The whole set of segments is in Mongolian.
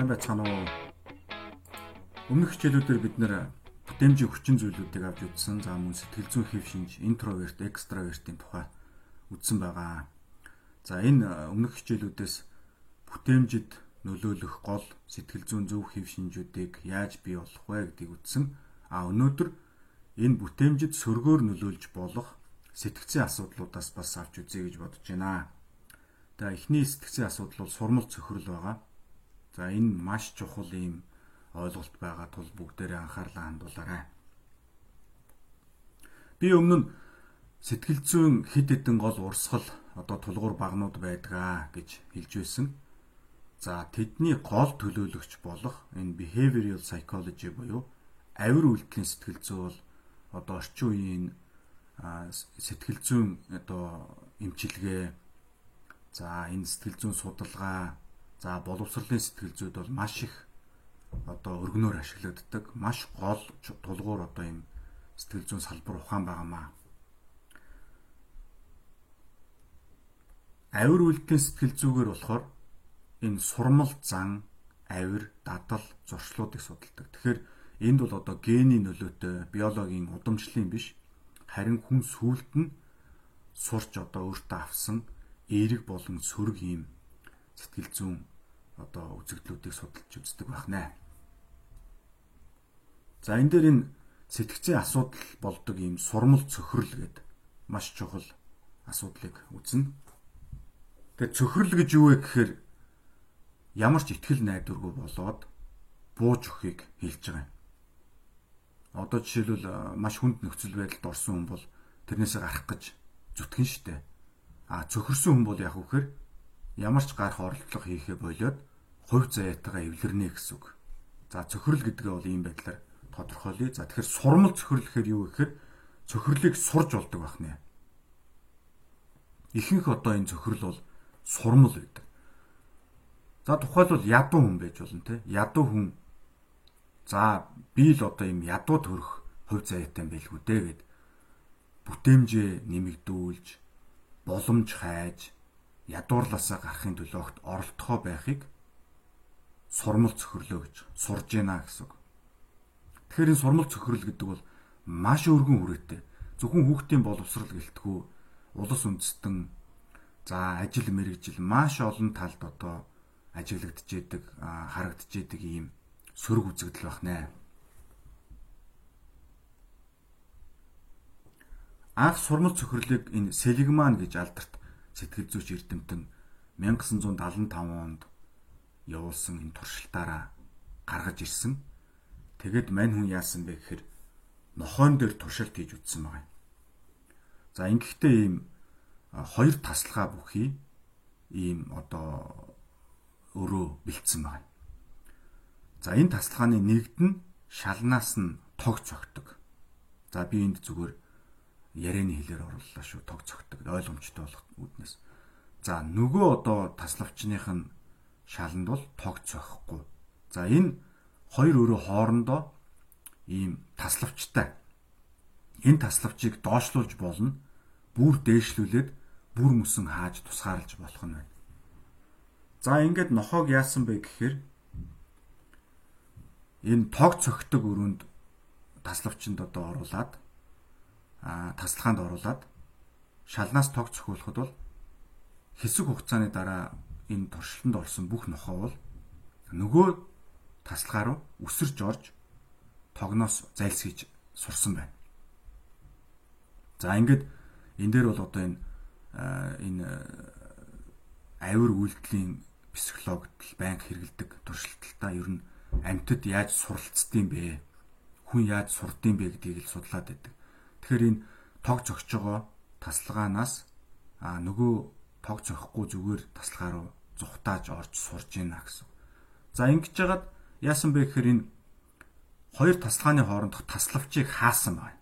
сайн байцгаана уу? Өмнөх хичээлүүдээр бид нэр бүтээмжийн хүчин зүйлүүдийг авч үзсэн. За мөн сэтгэл зүйн хэв шинж, интроверт, экстравертийн тухай үзсэн байгаа. За энэ өмнөх хичээлүүдээс бүтээмжид нөлөөлөх гол сэтгэл зүйн зөв хэв шинжүүдийг яаж бий болох вэ гэдгийг үзсэн. А өнөөдөр энэ бүтээмжид сөргөөр нөлөөлж болох сэтгцийн асуудлуудаас бас авч үзье гэж бодож байна. За эхний сэтгцийн асуудал бол сурмал цөхрөл байгаа. За энэ маш чухал ийм ойлголт байгаа тул бүгдээрээ анхаарлаа хандуулаарай. Би өмнө нь сэтгэл зүйн хид хідэн гол урсгал одоо тулгуур багнууд байдгаа гэж хэлж байсан. За тэдний гол төлөөлөгч болох энэ behavioral psychology буюу авир үйлдэлийн сэтгэл зүй бол одоо орчин үеийн сэтгэл зүйн одоо эмчилгээ за энэ сэтгэл зүйн судалгаа За боловсролын сэтгэл зүйд бол маш их одоо өргөнөөр ашиглагддаг. Маш гол тулгуур одоо юм сэтгэл зүйн салбар ухаан байгаамаа. Авир үлдэн сэтгэл зүйгээр болохоор энэ сурмал зан, авир, дадал, зуршлуудыг судалдаг. Тэгэхээр энд бол одоо гений нөлөөтэй биологийн удамшлын биш харин хүн сүулт нь сурч одоо өөртөө авсан эерэг болон сөрөг юм сэтгэл зүйн одоо үзэгдлүүдийг судалж үздэг байна. За энэ дээр энэ сэтгцийн асуудал болдог ийм сурмал цөхрөл гэдэг маш чухал асуудлыг үзнэ. Тэгээ цөхрөл гэж юу вэ гэхээр ямар ч ихтгэл найдваргүй болоод бууж өхийг хэлж байгаа юм. Одоо жишээлбэл маш хүнд нөхцөл байдалд орсон хүн бол тэрнээсээ гарах гэж зүтгэн штэ. А цөхөрсөн хүн бол яг үхээр ямар ч гарах оролдлого хийхээ болоод хувь заяатайгаа эвлэрнэ гэсэн үг. За цөхрөл гэдгээ бол ийм байдлаар тодорхойлъё. За тэгэхээр сурмал цөхрөл гэхээр юу гэхээр цөхрлийг сурж болдог байх нэ. Ихэнх одоо энэ цөхрөл бол сурмал байдаг. За тухайлбал ядуу хүн байж болно те. Ядуу хүн за би л одоо юм ядуу төрөх хувь заяатай байлгүй дээ гэд бүтээмжээ нэмэгдүүлж боломж хайж ядуурласаа гарахын төлөө оролдохоо байхыг сурмал цөхрлөө гэж сурж гинэ гэсэн. Тэгэхээр энэ сурмал цөхрөл гэдэг бол маш өргөн хүрээтэй. Зөвхөн хүүхдийн боловсрал гэлтгүү улс үндэстэн за ажил мэрэгжил маш олон талд одоо ажиглагдж идэг харагдж идэг ийм сөрөг үзэгдэл байна. Анх сурмал цөхрлийг энэ Селигман гэж алдарт сэтгэл зүйч эрдэмтэн 1975 онд явуулсан энэ туршилтаараа гаргаж ирсэн. Тэгэд мань хүн яасан бэ гэхээр нохойн дээр туршилт хийж үтсэн байгаа юм. За ингэхдээ ийм хоёр таслага бүхий ийм одоо өрөө бэлдсэн байна. За энэ тасалгааны нэгд нь шалнаас нь тог цогтөг. За би энд зүгээр ярианы хэлээр орууллаа шүү тог цогтөг ойлгомжтой болох үүднээс. За нөгөө одоо таславчных нь шаланд бол тог цохихгүй. За энэ хоёр өрөө хоорондоо ийм таславчтай. Энэ таславчийг доошлуулж болно. Бүр дээшлүүлээд бүр мөсөн хааж тусгаарлаж болох нь байна. За ингээд нохоог яасан бэ гэхээр энэ тог цогтөг өрөөнд таславчинд одоо оруулаад а таслахаанд оруулаад шалнаас тог цохиулахад бол хэсэг хугацааны дараа энэ туршилтанд орсон бүх нохоо бол нөгөө тасалгаа руу үсэрж орж тогноос зайлсхийж сурсан байна. За ингээд энэ дээр бол одоо энэ энэ авир үйлдэлийн психологт банк хэрэгэлдэг туршилталтаа ер нь амьтад яаж суралцдığım бэ? Хүн яаж сурдığım бэ гэдгийг л судлаад байдаг. Тэгэхээр энэ тог зогсож байгаа тасалгаанаас а нөгөө тог зохихгүй зүгээр тасалгаа руу зүхтааж орж сурж ийна гэсэн. За ингэж жагаад яасан бэ гэхээр энэ хоёр тасалгааны хоорондох таславчийг хаасан байна.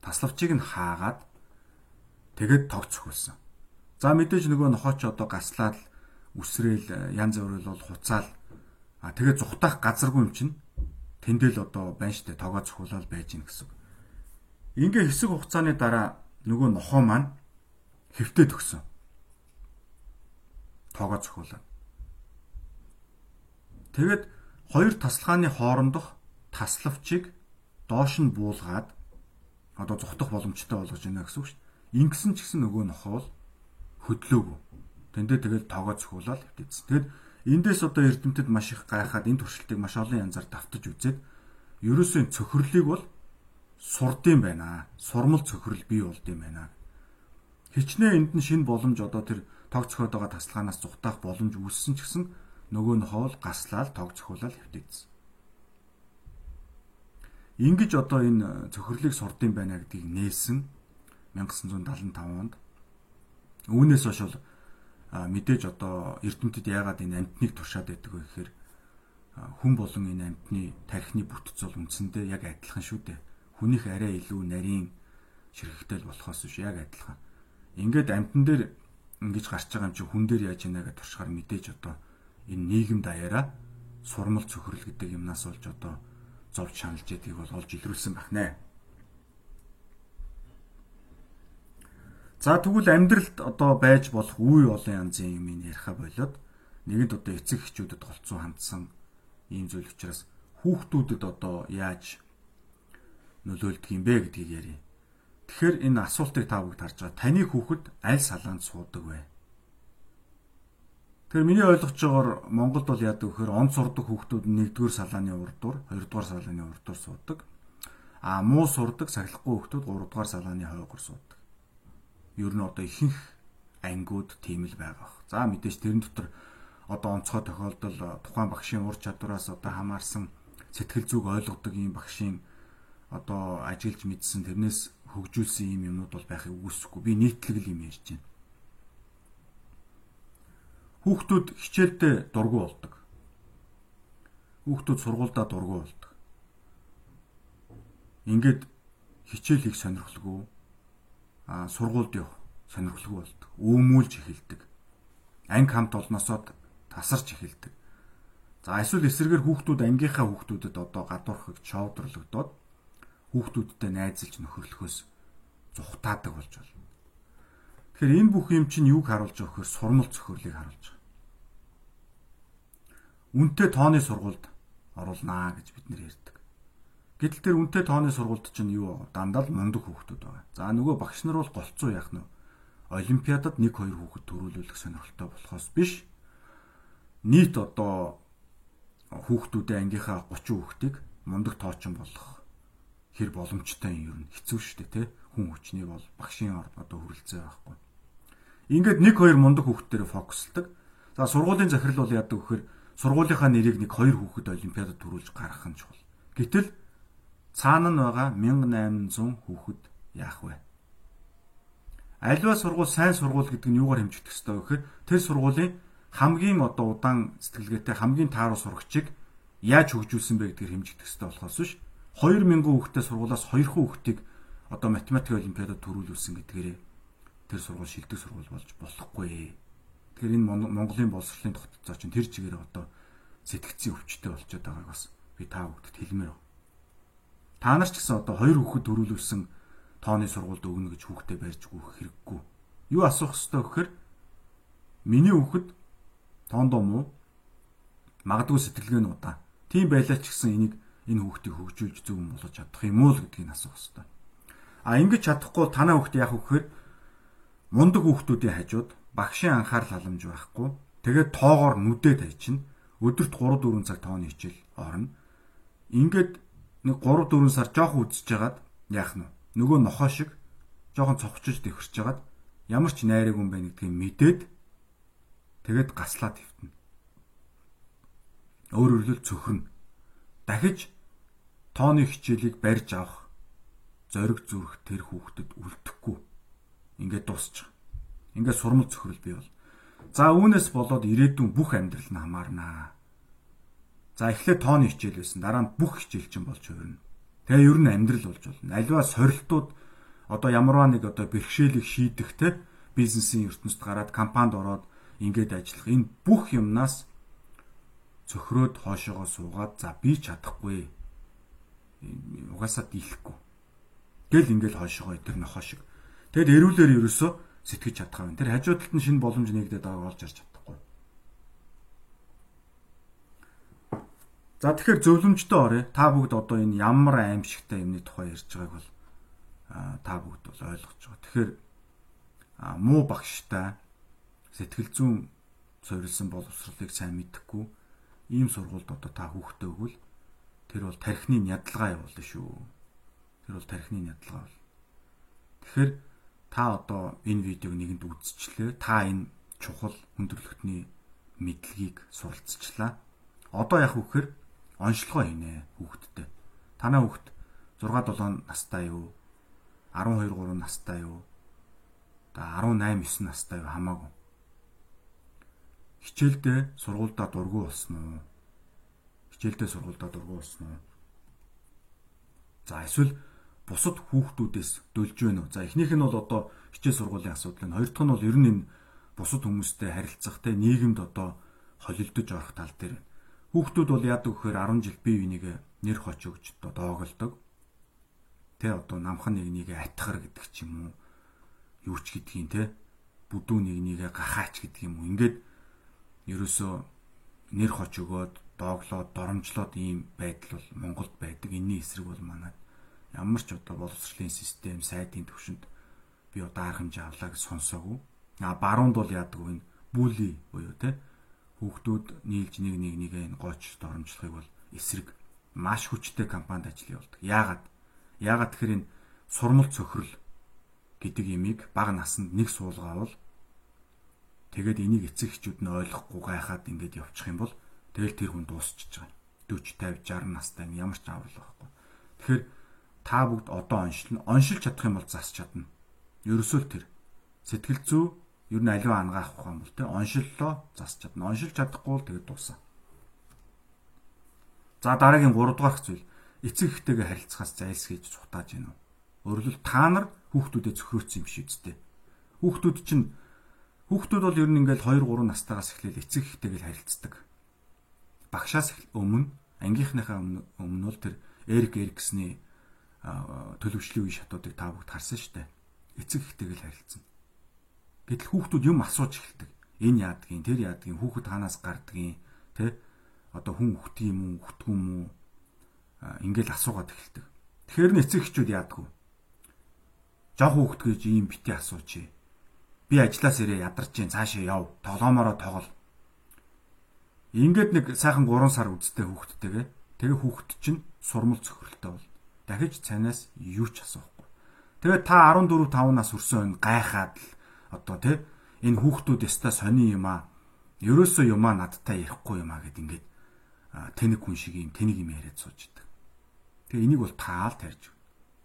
Таславчийг нь хаагаад тэгээд тог цохилсон. За мэдээж нөгөө нохооч одоо гаслаад үсрээл янз бүрэл бол хуцаал а тэгээд зүхтаах газаргүй юм чинь тэндэл одоо байна штэ тогоо цохиулаад байж гин гэсэн. Ингээ хэсэг хугацааны дараа нөгөө нохоо маань хэвтээ төгсөн тоогоо зохиулаад. Тэгэд хоёр таслахааны хоорондох таславчийг доош нь буулгаад одоо зүхтах боломжтой болгож байна гэсэн үг шүү дээ. Ингэсэн ч гэсэн нөгөө нохоо бол хөдлөөгүй. Тэндээ тэгэл тоогоо цохиулаад хэвтээсэн. Тэгэд эндээс одоо эрдэмтэд маш их гайхаад энэ туршилтыг маш олон янзаар давтаж үзээд ерөөсөө цөхрлийг бол сурдсан байна. Сурмал цөхрөл бий болдсон байна. Хичнээн энд нь шинэ боломж одоо тэр тог цохиод байгаа таслаханаас зүхтаах боломж үүссэн ч гэсэн нөгөө нь хоол гаслаад тог цохиулаад хэвтээсэн. Ингиж одоо энэ цөхрлийг сурдсан байна гэдгийг нээсэн 1975 онд. Үүнээс хойш бол мэдээж одоо эрдэмтэд яагаад энэ амтныг туршаад байдаг вэ гэхээр хүн болон энэ амтны тархины бүтц бол үндсэндээ яг адилхан шүү дээ. Хүнийх арай илүү нарийн ширхэгтэй болохоос биш яг адилхан. Ингээд амтан дээр ингэж гарч байгаа юм чи хүн дээр яаж яана гэж туршихаар мэдээж одоо энэ нийгэм даяараа сурмал цөхрөл гэдэг юмнаас болж одоо зовж шаналж ядгийг бол олж илрүүлсэн байх За тэгвэл амьдралд одоо байж болох үе олон янзын юм яриха болоод нэгэнд одоо эцэг эхчүүдэд голцоо хандсан ийм зүйл учраас хүүхдүүдэд одоо яаж нөлөөлдөг юм бэ гэдгийг ярив. Тэгэхээр энэ асуултыг та бүгд харж байгаа. Таны хүүхэд аль салаанд суудаг вэ? Тэгэхээр миний ойлгож байгаагаар Монголд бол яадаг вэхээр он сурдаг хүүхдүүд нэгдүгээр салааны урдуур, хоёрдугаар салааны урдуур суудаг. А муу сурдаг сахилахгүй хүүхдүүд гуравдугаар салааны хойгоор суудаг. Ер нь одоо ихэнх ангиуд тийм л байгаа. За мэдээж тэрэн дотор одоо онцгой тохиолдол тухайн багшийн ур чадвараас одоо хамаарсан сэтгэл зүг ойлгодог ийм багшийн одоо ажиллаж мэдсэн тэрнээс хөгжүүлсэн ийм юмнууд бол байхыг үгүйсэхгүй. Би нийтлэг л юм ярьж байна Хүүхдүүд хичээлдээ дургу болдог. Хүүхдүүд сургуульдаа дургу болдог. Ингээд хичээл хийх сонирхолгүй сургуульд явах сонирхолгүй болдог. Өөмүүлж эхэлдэг. Анги хамт олносоо тасарч эхэлдэг. За эсвэл эсрэгээр хүүхдүүд ангийнхаа хүүхдүүдэд одоо гадуурхаг човдрлогдоод хүүхдүүдтэй найзалж нөхөрлөхөөс зүхтаадаг болж байна. Тэгэхээр энэ бүх юм чинь юуг харуулж байгаа гэхээр сурмал цохирлыг харуулж байгаа. Үнтэй тооны сургуульд оруулнаа гэж бид нэр ярьдаг. Гэтэл тэр үнтэй тооны сургуульд чинь юу дандаа л мундаг хүүхдүүд байгаа. За нөгөө багш нар бол голцоо яах нь Олимпиадад 1 2 хүүхэд төрүүлүүлэх сонирхолтой болохоос биш. Нийт одоо хүүхдүүдээ ангийнхаа 30 хүүхдийг мундаг тоочин болгох хэр боломжтой юм ер нь хэцүү шүү дээ тий хүн хүчний бол багшийн одоо хүрэлцээ байхгүй Ингээд нэг хоёр мундаг хүүхдээр фокуслдог. За сургуулийн захирал бол яадаг вэхээр сургуулийнхаа нэрийг нэг хоёр хүүхэд олимпиадад төрүүлж гаргах нь чухал. Гэтэл цаана нь байгаа 1800 хүүхэд яах вэ? Альва сургууль сайн сургууль гэдэг нь юугаар хэмжигдэх ёстой вэ гэхээр тэр сургуулийн хамгийн одоо удаан сэтгэлгээтэй хамгийн тааруу сурагчийг яаж хөгжүүлсэн бэ гэдгээр хэмжигдэх ёстой болохоос биш 2000 хүүхэдтэй сургуулаас 2 хүүхдийг одоо математик олимпиадад төрүүлүүлсэн гэдгээрээ тэр сургууль шилдэг сургууль болж болохгүй. Тэгэхээр энэ Монголын боловсролын тогтцоо чинь тэр чигээр одоо сэтгцийн өвчтөй болчиход байгааг бас би та бүхэнд хэлмээр байна. Та нар ч гэсэн одоо хоёр хүүхэд төрүүлүүлсэн тооны сургуульд өгнө гэж хүүхдээ барьж гүөх хэрэггүй. Юу асуух ёстой гэхээр миний хүүхэд тоондоо муу магадгүй сэтгэлгээ нь удаа. Тийм байлаа ч гэсэн энийг энэ хүүхдийг хөгжүүлж зөв юм болгож чадах юм уу гэдгийг асуух ёстой. А ингэж чадахгүй танаа хүүхд яах вэ гэхээр мундаг хүүхдүүдийн хажууд багшийн анхаарал халамж байхгүй. Тэгээд тоогоор нүдээ тайчин өдөрт 3 4 цаг тооны хичээл орно. Ингээд нэг 3 4 сар жоохон үдсэж хагаад яах нь нөгөө нохоо шиг жоохон цогчж дэвхэрч хагаад ямар ч найраг юм байна гэдгийг мэдээд тэгээд гаслаад хөвтнө. Өөр өрлөл цөхрөн. Дахиж тооны хичээлийг барьж авах зориг зүрх тэр хүүхдэд үлдэхгүй ингээд дуусчих. Ингээд сурмал цөхрөл бий бол. За үүнээс болоод ирээдүйн бүх амьдрал нь хамаарнаа. За эхлээд тооны хичээл байсан. Дараа нь бүх хичээл чинь болж хувирна. Тэгээ ер нь амьдрал болж болно. Аливаа сорилтууд одоо ямарваа нэг одоо бэрхшээлийг шийдэх те бизнесийн ертөнцид гараад компанид ороод ингээд ажиллах энэ бүх юмнаас цөхрөөд хоошоогоо суугаад за би чадахгүй угаасаа дийлэхгүй. Гэл ингээл хоошоогоо тэр нохоо шиг Тэгэд эрүүлэр ерөөсөө сэтгэж чадах юм. Тэр хажуудалд нь шинэ боломж нэгдээд байгааг олж харж чадахгүй. За тэгэхээр зөвлөмжтэй орё. Та бүгд одоо энэ ямар аимшигтай юмны тухай ярьж байгааг бол та бүгд бол ойлгож байгаа. Тэгэхээр муу багштай сэтгэл зүйн суурилсан боловсролыг сайн мэдэхгүй ийм сургуульд одоо та хүүхдээ өгвөл тэр бол тархины нядалгаа явуулна шүү. Тэр бол тархины нядалгаа бол. Тэгэхээр та одоо энэ видеог нэгэнд үзчихлээ. Та энэ чухал хүндрэлтний мэдлэгийг суралцчихлаа. Одоо яг үхээр онцлогоо хийнэ хүүхдтэй. Танаа хүүхд 6 7 настай юу? 12 3 настай юу? Одоо 18 9 настай юу хамаагүй. Хичээлдээ сургуульдаа дургүй болсон уу? Хичээлдээ сургуульдаа дургүй болсон уу? За эсвэл бусад хүүхдүүдээс дөлж байна уу? За эхнийх нь бол одоо хичээл сургуулийн асуудал нь. Хоёр дахь нь бол ер нь энэ бусад хүмүүстэй харилцах те нийгэмд одоо холилдож орох тал дээр байна Хүүхдүүд бол яадаг вэхээр 10 жил бие биенийг нэр хоч өгч одоо доогдолдог. Тэ одоо намхан нэгнийг атгахар гэдэг ч юм уу. Юу ч гэдгийг те бүдүүн нэгнийг гахаач гэдэг юм уу. Ингээд ерөөсөө нэр хоч өгөөд дооглоод доромжлоод ийм байдал бол Монголд байдаг. Энийний эсрэг бол манад ямар ч одоо боловсролын систем, сайдын төвшөнд би одоо арга хэмжээ авлаа гэж сонсоогүй. А баруунд бол яадаг вэ? Бүли буюу те хүүхдүүд нийлж нэг нэг нэгэ энэ гооч доромжлохыг бол эсрэг маш хүчтэй кампанид ажил явуулдаг. Яагаад? Яагаад тэгэхээр энэ сурмал цөхрөл гэдэг имийг бага наснд нэг суулгаавал тэгээд энийг эцэг эхчүүд нь ойлгохгүй гайхаад ингэж явчих юм бол тэгэл тэр хүн дуусчихж байгаа. 40 50 60 настай ямар ч аврал байхгүй. Тэгэхээр та бүгд одоо оншилно. Оншилж чадах юм бол засч чадна. Ерөөсөө л тэр сэтгэл зүй ер нь аливаа ангаах ухаан бол те оншиллоо засч чадна. Оншилж чадахгүй бол тэгээд дуусаа. За дараагийн 3 дугаарх зүйл эцэг эхтэйгээ харилцахаас зайлсхийж цухтааж гинөө. Өөрөлд та нар хүүхдүүдэд зөвхөрөөцсөн юм шиг үстэй. Хүүхдүүд чинь хүүхдүүд бол ер нь ингээл 2 3 настайгаас эхлээл эцэг эхтэйгээ харилцдаг. Багшаас өмнө ангийнхныхаа өмнө бол тэр Эрик Эриксний төлөвшлийн үе шатуудыг та бүгд харсан шүү дээ. Эцэг эхтэйгээ харилцсан. Гэтэл хүүхдүүд юм асууж эхэлдэг. Энэ яадгийн, тэр яадгийн, хүүхэд танаас гардгийн, тэ? Одоо хүн үхтий юм уу, үхтгүй юм уу? Ингээл асуугаад эхэлдэг. Тэгэхээр нь эцэг эхчүүд яадгүй. Жог хүүхд гэж ийм бити асуучих. Би ажлаас ирээ ядарч जैन цаашаа яв. Тоглоомороо тоглол. Ингээд нэг сайхан 3 сар үдтэй хүүхдтэйгээ тэгээ хүүхд чинь сурмал цөхрөлтэй бол дахиж цанаас юу ч асуухгүй. Тэгээ та 14 5 нас өрсөн гайхаад л одоо тий энэ хүүхдүүд яста сони юм аа. Ерөөсөө юм аа надтай ярихгүй юм аа гэд ингээд тэнэг хүн шиг юм тэнэг юм яриад сууж идэг. Тэгээ энийг бол таал тарьж.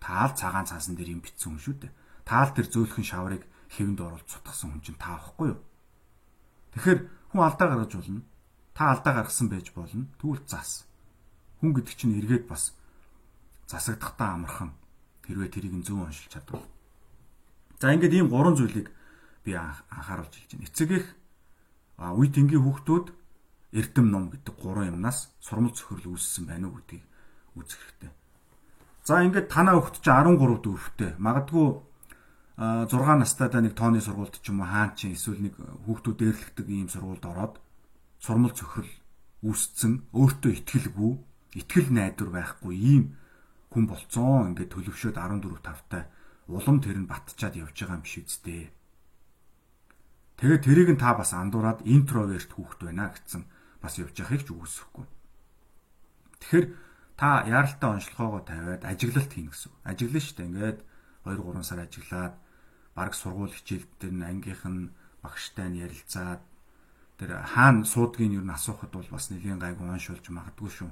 Таал цагаан цаасан дээр юм битсэн хүн шүү дээ. Таал тэр зөөлхөн шаврыг хэвэнд оруулж сутгасан хүн чинь та авахгүй юу? Тэгэхээр хүн алдаа гаргаж болно. Та алдаа гаргасан байж болно. Тэгвэл зас. Хүн гэдэг чинь эргээд бас засагдахдаа амархан хэрвээ тэрийг зөв уншилж чадвал. За ингээд ийм гурван зүйлийг би анхааруулж хэлж байна. Эцэг их үе тэнгийн хүүхдүүд эрдэм ном гэдэг гурван юмнаас сурмал цохирол үүссэн байна уу гэдгийг үзэх хэрэгтэй. За ингээд танаа хүүхд чинь 13 дүүрэгтэй. Магадгүй 6 настайдаа нэг тооны сургуульд ч юм уу хаан чинь эсвэл нэг хүүхдүүд дээрлэгдэг ийм сургуульд ороод сурмал цохирол үүсцэн өөртөө ихтгэлгүй, ихтгэл найдвар байхгүй ийм хүн болцсон. Ингээд төлөвшөөд 14 тавтай улам тэр нь батчаад явж байгаа юм биш үсттэй. Тэгээд тэрийг нь та бас андуураад интроверт хүүхэд байна гэсэн бас явж яхахыг ч үгүйсэхгүй. Тэгэхээр та яаралтай онцлогоогоо тавиад ажиглалт хийнэ гэсэн. Ажиглана шүү дээ. Ингээд 2 3 сар ажиглаад баг сургууль хичээлд тэр ангийнх нь багштай нь ярилцаад тэр хаана суудгийг юу н асуухад бол бас нэлийн гайгүй оншуулж магадгүй шүү.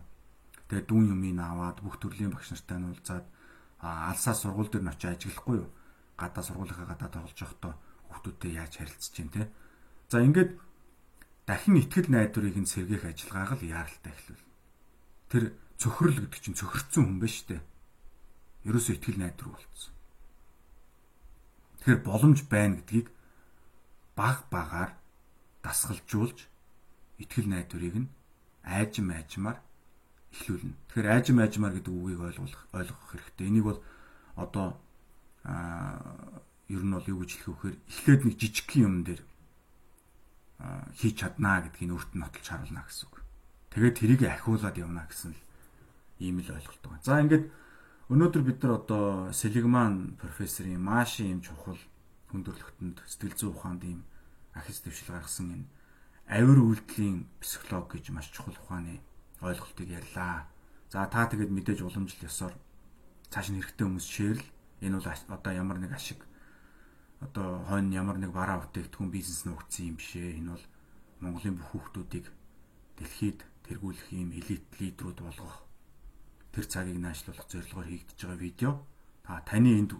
Тэгээ дүүн юмыг аваад бүх төрлийн багш нартай нь уулзаад алсаа сургууль дээр нь очиж ажиглахгүй юу? Гадаа сургуулийнхаа гадаа тоглож явахдаа хүүхдүүдтэй яаж харилцаж чинь те. За ингээд дахин ихтгэл найдварыг нь сэргээх ажиллагааг л яаралтай эхлүүл. Тэр цөхрөл гэдэг чинь цөхөрцөн хүн байна шүү дээ. Ерөөсөө ихтгэл найдвар болцсон. Тэгэхээр боломж байна гэдгийг баг багаар дасгалжуулж ихтгэл найдварыг нь айжм айжмаар эхлүүлнэ. Тэгэхээр айжм айжмаар гэдэг үгийг ойлгох ойлгох хэрэгтэй. Энийг бол одоо аа ер нь бол юу гэж хэлэх вэхээр эхлээд нэг жижиг юм дээр хийж чаднаа гэдгийг өөрт нь нотолж харуулна гэсэн үг. Тэгээд тэрийг ахиулаад явна гэсэн л ийм л ойлголт байна. За ингээд өнөөдөр бид нар одоо Селигман профессорын маш юм чухал хүндрэлтөнд сэтгэл зүйн ухаанд ийм ахис дэвшил гаргасан энэ авир үйлдэлийн психолог гэж маш чухал ухааны ойлголтыг ярьлаа. За та тэгэд мэдээж уламжлал ёсоор цааш нь хэрэгтэй хүмүүс шеэрл энэ бол одоо ямар нэг ашиг одоо хойно ямар нэг бараа бүтээгдэхүүн бизнес нөхцсөн юм бишээ. Энэ бол Монголын бүх хүүхдүүдийг дэлхийд тэргүүлэх ийм элит лидерүүд болгох тэр цагийг наашлуулах зорилгоор хийгдэж байгаа видео. Та таны энд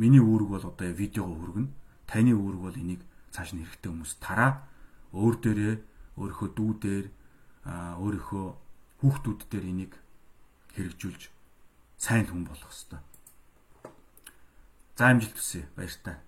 миний үүрэг бол одоо видеого хүргэнэ. Таны үүрэг бол энийг цааш нь хэрэгтэй хүмүүс тараа өөр дээрээ өөрийнхөө дүү дээр өөрийнхөө хүүхдүүд дээр энийг хэрэгжүүлж сайн хүн болох хэвээр. За амжилт хүсье. Баяр таа.